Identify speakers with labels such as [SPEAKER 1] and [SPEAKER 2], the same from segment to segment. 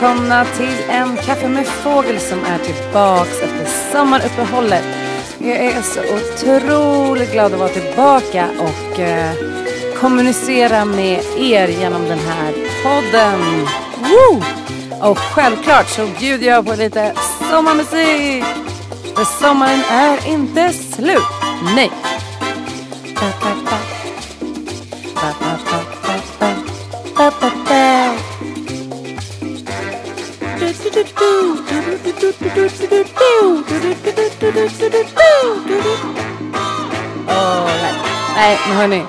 [SPEAKER 1] Välkomna till en kaffe med fågel som är tillbaks efter sommaruppehållet. Jag är så otroligt glad att vara tillbaka och eh, kommunicera med er genom den här podden. Woo! Och självklart så bjuder jag på lite sommarmusik. För sommaren är inte slut. Nej. Nej, men hörni.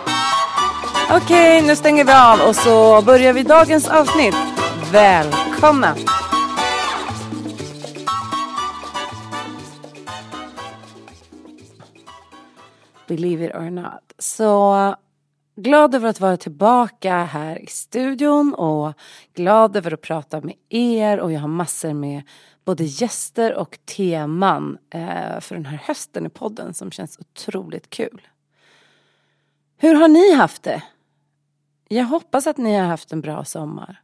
[SPEAKER 1] Okej, nu stänger vi av och så börjar vi dagens avsnitt. Välkomna! Believe it or not. Så glad över att vara tillbaka här i studion och glad över att prata med er och jag har massor med både gäster och teman eh, för den här hösten i podden som känns otroligt kul. Hur har ni haft det? Jag hoppas att ni har haft en bra sommar.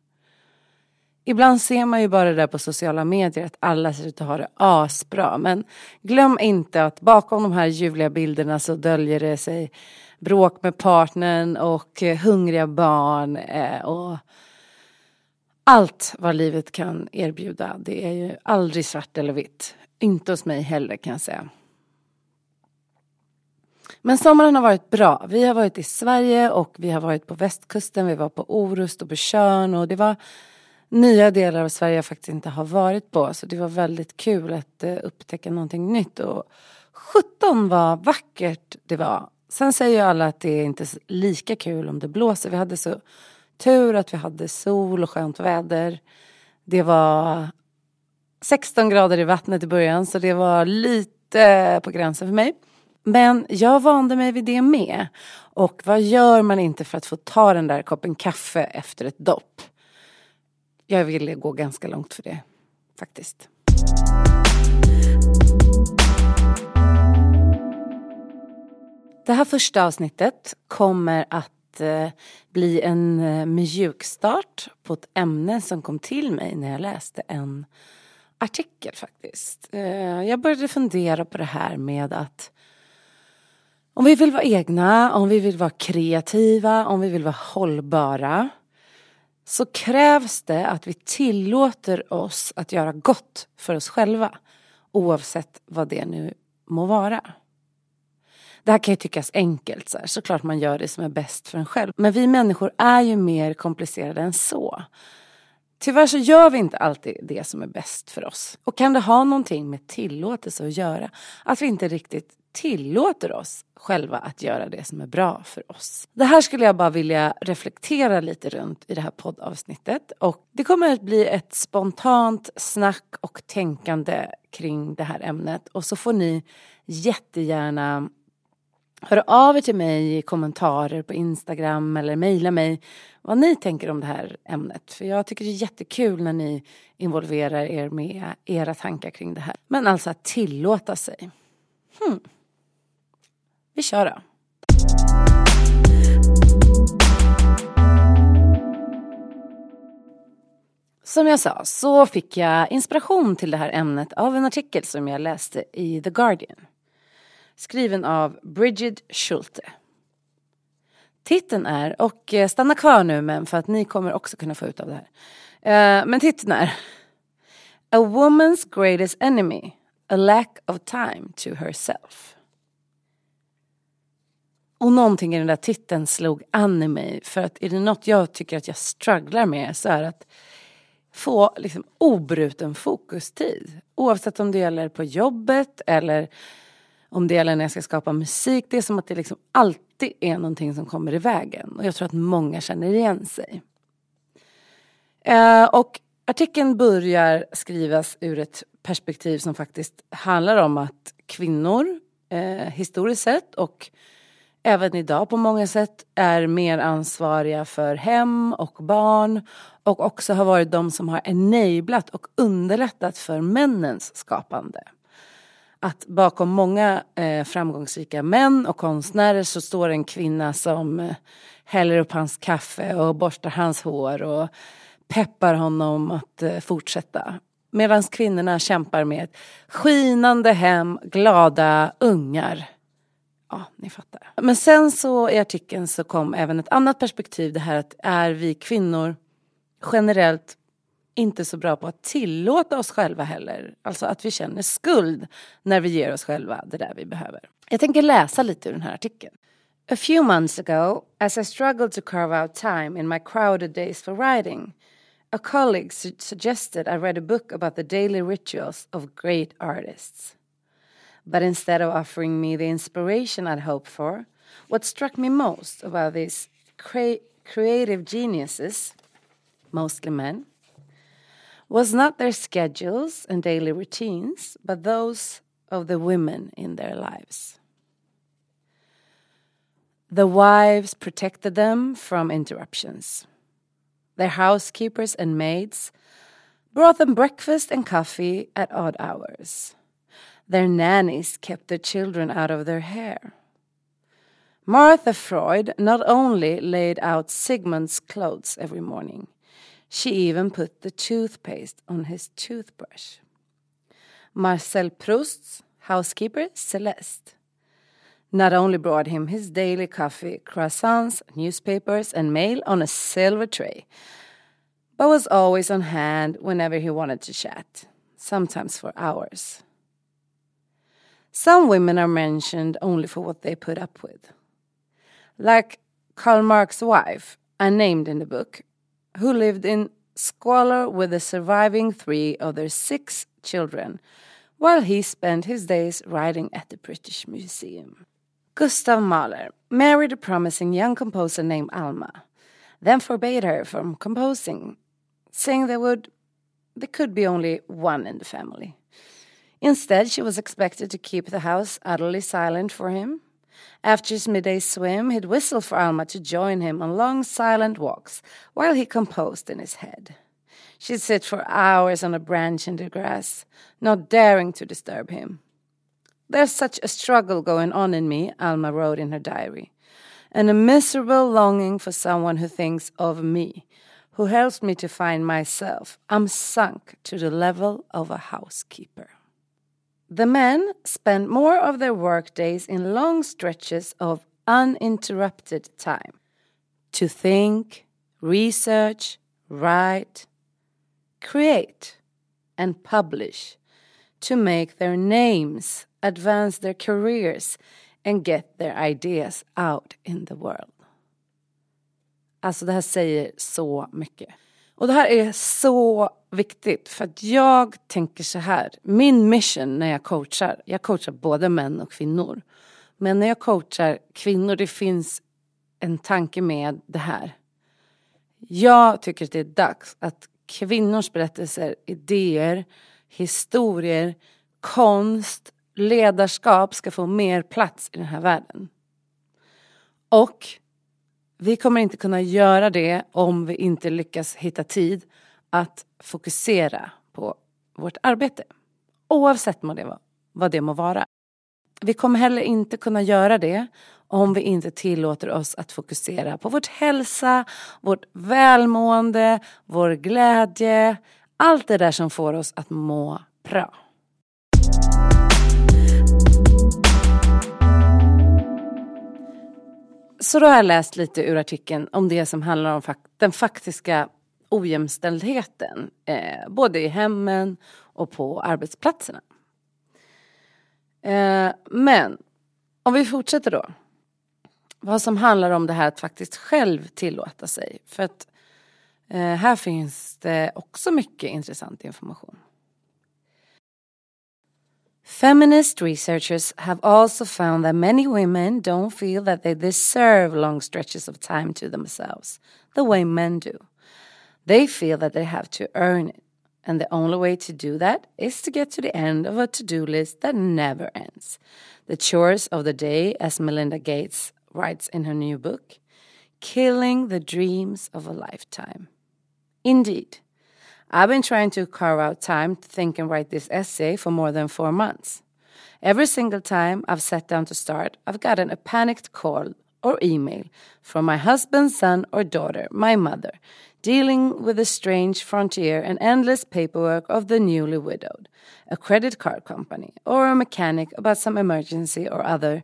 [SPEAKER 1] Ibland ser man ju bara det där på sociala medier att alla ser ut att ha det asbra. Men glöm inte att bakom de här ljuvliga bilderna så döljer det sig bråk med partnern och eh, hungriga barn eh, och allt vad livet kan erbjuda. Det är ju aldrig svart eller vitt. Inte hos mig heller kan jag säga. Men sommaren har varit bra. Vi har varit i Sverige och vi har varit på västkusten. Vi var på Orust och på Tjörn och det var nya delar av Sverige jag faktiskt inte har varit på. Så det var väldigt kul att eh, upptäcka någonting nytt. Och 17 vad vackert det var. Sen säger ju alla att det är inte är lika kul om det blåser. Vi hade så tur att vi hade sol och skönt väder. Det var 16 grader i vattnet i början så det var lite på gränsen för mig. Men jag vande mig vid det med. Och vad gör man inte för att få ta den där koppen kaffe efter ett dopp? Jag ville gå ganska långt för det, faktiskt. Det här första avsnittet kommer att eh, bli en eh, mjukstart på ett ämne som kom till mig när jag läste en artikel faktiskt. Eh, jag började fundera på det här med att om vi vill vara egna, om vi vill vara kreativa, om vi vill vara hållbara så krävs det att vi tillåter oss att göra gott för oss själva oavsett vad det nu må vara. Det här kan ju tyckas enkelt, så här. såklart man gör det som är bäst för en själv. Men vi människor är ju mer komplicerade än så. Tyvärr så gör vi inte alltid det som är bäst för oss. Och kan det ha någonting med tillåtelse att göra? Att vi inte riktigt tillåter oss själva att göra det som är bra för oss. Det här skulle jag bara vilja reflektera lite runt i det här poddavsnittet och det kommer att bli ett spontant snack och tänkande kring det här ämnet och så får ni jättegärna höra av er till mig i kommentarer på Instagram eller mejla mig vad ni tänker om det här ämnet. För jag tycker det är jättekul när ni involverar er med era tankar kring det här. Men alltså att tillåta sig. Hmm. Vi kör då. Som jag sa så fick jag inspiration till det här ämnet av en artikel som jag läste i The Guardian. Skriven av Bridget Schulte. Titeln är, och eh, stanna kvar nu men för att ni kommer också kunna få ut av det här. Eh, men titeln är A woman's greatest enemy, a lack of time to herself. Och någonting i den där titeln slog an i mig. För att är det något jag tycker att jag strugglar med så är det att få liksom obruten fokustid. Oavsett om det gäller på jobbet eller om det gäller när jag ska skapa musik. Det är som att det liksom alltid är någonting som kommer i vägen. Och jag tror att många känner igen sig. Eh, och artikeln börjar skrivas ur ett perspektiv som faktiskt handlar om att kvinnor eh, historiskt sett och även idag på många sätt är mer ansvariga för hem och barn och också har varit de som har enablat och underlättat för männens skapande. Att bakom många eh, framgångsrika män och konstnärer så står en kvinna som eh, häller upp hans kaffe och borstar hans hår och peppar honom att eh, fortsätta. Medan kvinnorna kämpar med ett skinande hem, glada ungar ja, ni fattar. Men sen så i artikeln så kom även ett annat perspektiv. Det här att är vi kvinnor generellt inte så bra på att tillåta oss själva heller. Alltså att vi känner skuld när vi ger oss själva det där vi behöver. Jag tänker läsa lite ur den här artikeln. A few months ago, as I struggled to carve out time in my crowded days for writing, a colleague su suggested I read a book about the daily rituals of great artists. But instead of offering me the inspiration I'd hoped for, what struck me most about these cre creative geniuses, mostly men, was not their schedules and daily routines, but those of the women in their lives. The wives protected them from interruptions. Their housekeepers and maids brought them breakfast and coffee at odd hours. Their nannies kept their children out of their hair. Martha Freud not only laid out Sigmund's clothes every morning, she even put the toothpaste on his toothbrush. Marcel Proust's housekeeper, Celeste, not only brought him his daily coffee, croissants, newspapers, and mail on a silver tray, but was always on hand whenever he wanted to chat, sometimes for hours. Some women are mentioned only for what they put up with. Like Karl Marx's wife, unnamed in the book, who lived in squalor with the surviving three of their six children, while he spent his days writing at the British Museum. Gustav Mahler married a promising young composer named Alma, then forbade her from composing, saying there would there could be only one in the family. Instead, she was expected to keep the house utterly silent for him. After his midday swim, he'd whistle for Alma to join him on long, silent walks while he composed in his head. She'd sit for hours on a branch in the grass, not daring to disturb him. There's such a struggle going on in me, Alma wrote in her diary, and a miserable longing for someone who thinks of me, who helps me to find myself. I'm sunk to the level of a housekeeper. The men spend more of their workdays in long stretches of uninterrupted time to think, research, write, create, and publish, to make their names, advance their careers, and get their ideas out in the world. Alltså det här säger så mycket. Och det här är så viktigt för att jag tänker så här. Min mission när jag coachar, jag coachar både män och kvinnor. Men när jag coachar kvinnor, det finns en tanke med det här. Jag tycker att det är dags att kvinnors berättelser, idéer, historier, konst, ledarskap ska få mer plats i den här världen. Och vi kommer inte kunna göra det om vi inte lyckas hitta tid att fokusera på vårt arbete. Oavsett vad det, vad det må vara. Vi kommer heller inte kunna göra det om vi inte tillåter oss att fokusera på vårt hälsa, vårt välmående, vår glädje. Allt det där som får oss att må bra. Så då har jag läst lite ur artikeln om det som handlar om den faktiska ojämställdheten. Eh, både i hemmen och på arbetsplatserna. Eh, men om vi fortsätter då. vad som handlar om det här att faktiskt själv tillåta sig. För att eh, här finns det också mycket intressant information. Feminist researchers have also found that many women don't feel that they deserve long stretches of time to themselves the way men do. They feel that they have to earn it. And the only way to do that is to get to the end of a to do list that never ends. The chores of the day, as Melinda Gates writes in her new book, killing the dreams of a lifetime. Indeed, I've been trying to carve out time to think and write this essay for more than four months. Every single time I've sat down to start, I've gotten a panicked call or email from my husband, son, or daughter, my mother, dealing with the strange frontier and endless paperwork of the newly widowed, a credit card company, or a mechanic about some emergency or other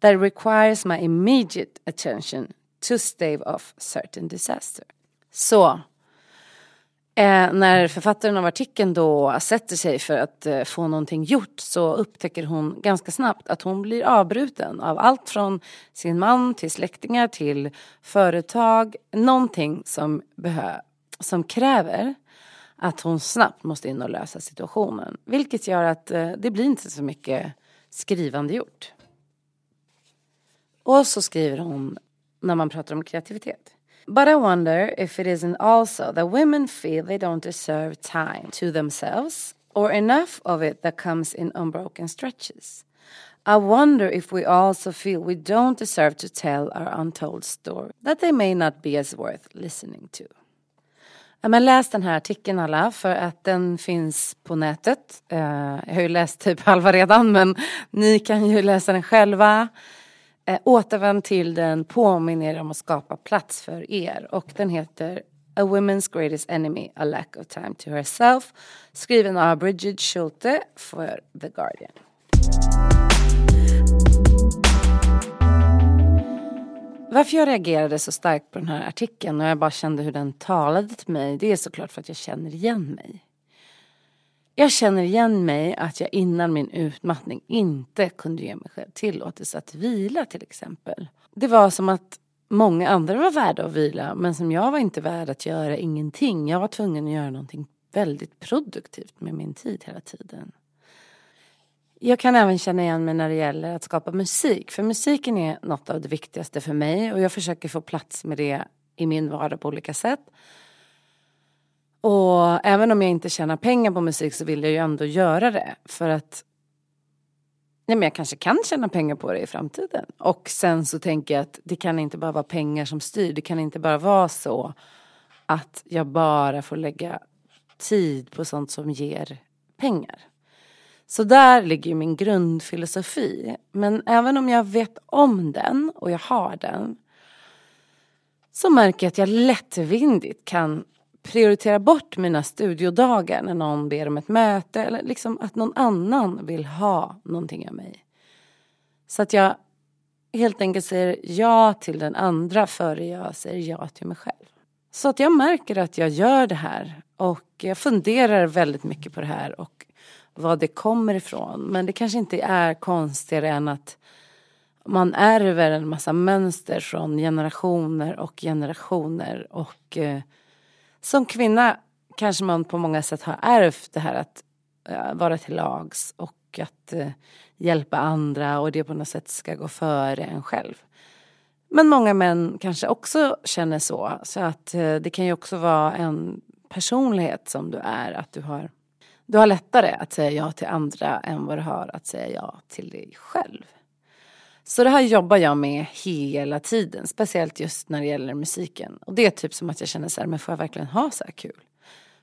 [SPEAKER 1] that requires my immediate attention to stave off certain disaster. Så, eh, när författaren av artikeln då sätter sig för att eh, få någonting gjort så upptäcker hon ganska snabbt att hon blir avbruten av allt från sin man till släktingar till företag. Någonting som, behö som kräver att hon snabbt måste in och lösa situationen. Vilket gör att eh, det blir inte så mycket skrivande gjort. Och så skriver hon när man pratar om kreativitet. But I wonder if it isn't also that women feel they don't deserve time to themselves or enough of it that comes in unbroken stretches. I wonder if we also feel we don't deserve to tell our untold story, that they may not be as worth listening to. Ja, men läs den här artikeln alla för att den finns på nätet. Uh, jag har ju läst typ halva redan men ni kan ju läsa den själva. Eh, återvänd till den, påminn er om att skapa plats för er. Och den heter A Women's Greatest Enemy, A Lack of Time to Herself. Skriven av Bridget Schulte för The Guardian. Varför jag reagerade så starkt på den här artikeln och jag bara kände hur den talade till mig, det är såklart för att jag känner igen mig. Jag känner igen mig att jag innan min utmattning inte kunde ge mig själv tillåtelse att vila till exempel. Det var som att många andra var värda att vila men som jag var inte värd att göra ingenting. Jag var tvungen att göra någonting väldigt produktivt med min tid hela tiden. Jag kan även känna igen mig när det gäller att skapa musik. För musiken är något av det viktigaste för mig och jag försöker få plats med det i min vardag på olika sätt. Och även om jag inte tjänar pengar på musik så vill jag ju ändå göra det. För att nej men jag kanske kan tjäna pengar på det i framtiden. Och sen så tänker jag att det kan inte bara vara pengar som styr. Det kan inte bara vara så att jag bara får lägga tid på sånt som ger pengar. Så där ligger min grundfilosofi. Men även om jag vet om den och jag har den så märker jag att jag lättvindigt kan prioritera bort mina studiodagar när någon ber om ett möte eller liksom att någon annan vill ha någonting av mig. Så att jag helt enkelt säger ja till den andra före jag säger ja till mig själv. Så att jag märker att jag gör det här och jag funderar väldigt mycket på det här och vad det kommer ifrån. Men det kanske inte är konstigare än att man ärver en massa mönster från generationer och generationer och eh, som kvinna kanske man på många sätt har ärvt det här att eh, vara till lags och att eh, hjälpa andra och det på något sätt ska gå före en själv. Men många män kanske också känner så. Så att eh, det kan ju också vara en personlighet som du är. Att du har, du har lättare att säga ja till andra än vad du har att säga ja till dig själv. Så det här jobbar jag med hela tiden, speciellt just när det gäller musiken. Och det är typ som att jag känner så här, men får jag verkligen ha så här kul?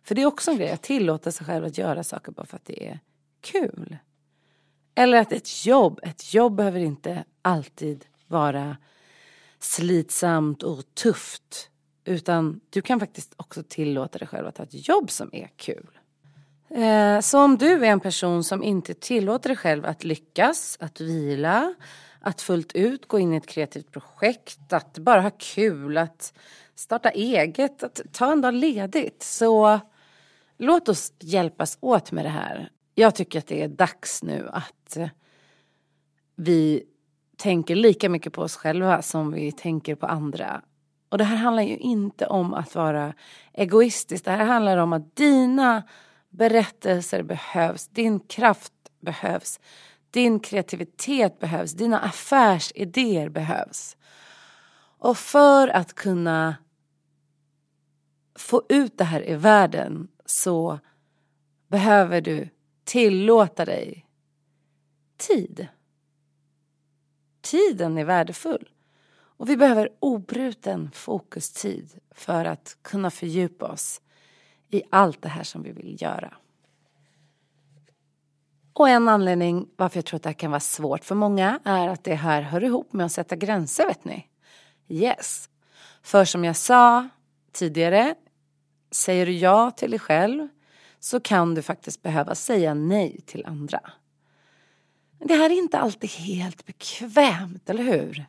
[SPEAKER 1] För det är också en grej, att tillåta sig själv att göra saker bara för att det är kul. Eller att ett jobb, ett jobb behöver inte alltid vara slitsamt och tufft. Utan du kan faktiskt också tillåta dig själv att ha ett jobb som är kul. Eh, så om du är en person som inte tillåter dig själv att lyckas, att vila, att fullt ut gå in i ett kreativt projekt, att bara ha kul, att starta eget, att ta en dag ledigt. Så låt oss hjälpas åt med det här. Jag tycker att det är dags nu att vi tänker lika mycket på oss själva som vi tänker på andra. Och det här handlar ju inte om att vara egoistisk. Det här handlar om att dina berättelser behövs, din kraft behövs, din kreativitet behövs, dina affärsidéer behövs. Och för att kunna få ut det här i världen så behöver du tillåta dig tid. Tiden är värdefull. Och vi behöver obruten fokustid för att kunna fördjupa oss i allt det här som vi vill göra. Och en anledning varför jag tror att det här kan vara svårt för många är att det här hör ihop med att sätta gränser vet ni. Yes. För som jag sa tidigare, säger du ja till dig själv så kan du faktiskt behöva säga nej till andra. Det här är inte alltid helt bekvämt, eller hur?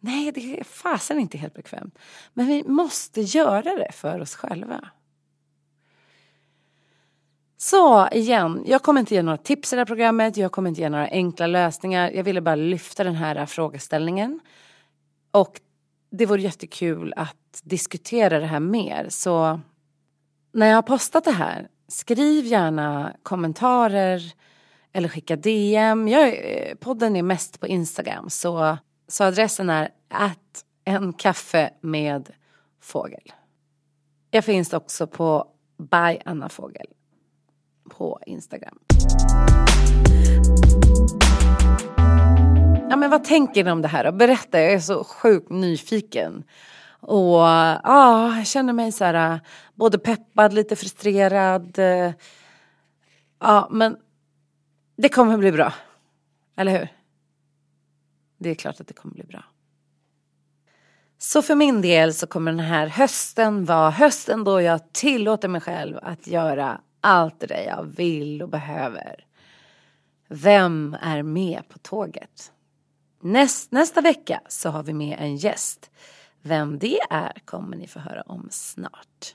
[SPEAKER 1] Nej, det är fasen inte helt bekvämt. Men vi måste göra det för oss själva. Så igen, jag kommer inte ge några tips i det här programmet, jag kommer inte ge några enkla lösningar. Jag ville bara lyfta den här äh, frågeställningen. Och det vore jättekul att diskutera det här mer. Så när jag har postat det här, skriv gärna kommentarer eller skicka DM. Jag, eh, podden är mest på Instagram så, så adressen är att en kaffe med fågel. Jag finns också på by Anna Fågel på Instagram. Ja, men vad tänker ni om det här? Berätta, jag är så sjukt nyfiken. Och ja, jag känner mig så här både peppad, lite frustrerad. Ja, men det kommer bli bra. Eller hur? Det är klart att det kommer bli bra. Så för min del så kommer den här hösten vara hösten då jag tillåter mig själv att göra allt det där jag vill och behöver. Vem är med på tåget? Näst, nästa vecka så har vi med en gäst. Vem det är kommer ni få höra om snart.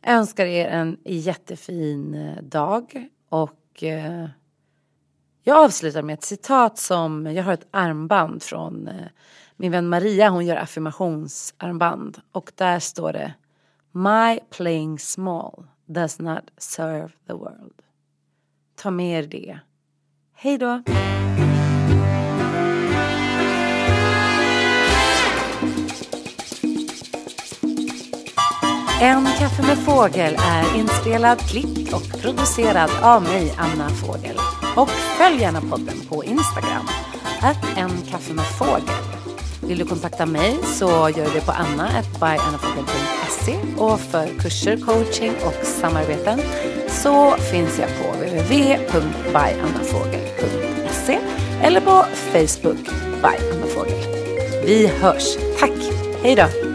[SPEAKER 1] Jag önskar er en jättefin eh, dag och eh, jag avslutar med ett citat som, jag har ett armband från eh, min vän Maria, hon gör affirmationsarmband och där står det My playing small does not serve the world. Ta med er det. Hej då! En kaffe med fågel är inspelad, klippt och producerad av mig, Anna Fågel. Och följ gärna podden på Instagram, att en kaffe med fågel. Vill du kontakta mig så gör du det på anna.byannafogel.se och för kurser, coaching och samarbeten så finns jag på www.byannafogel.se eller på Facebook by Anna Fågel. Vi hörs. Tack! Hej då!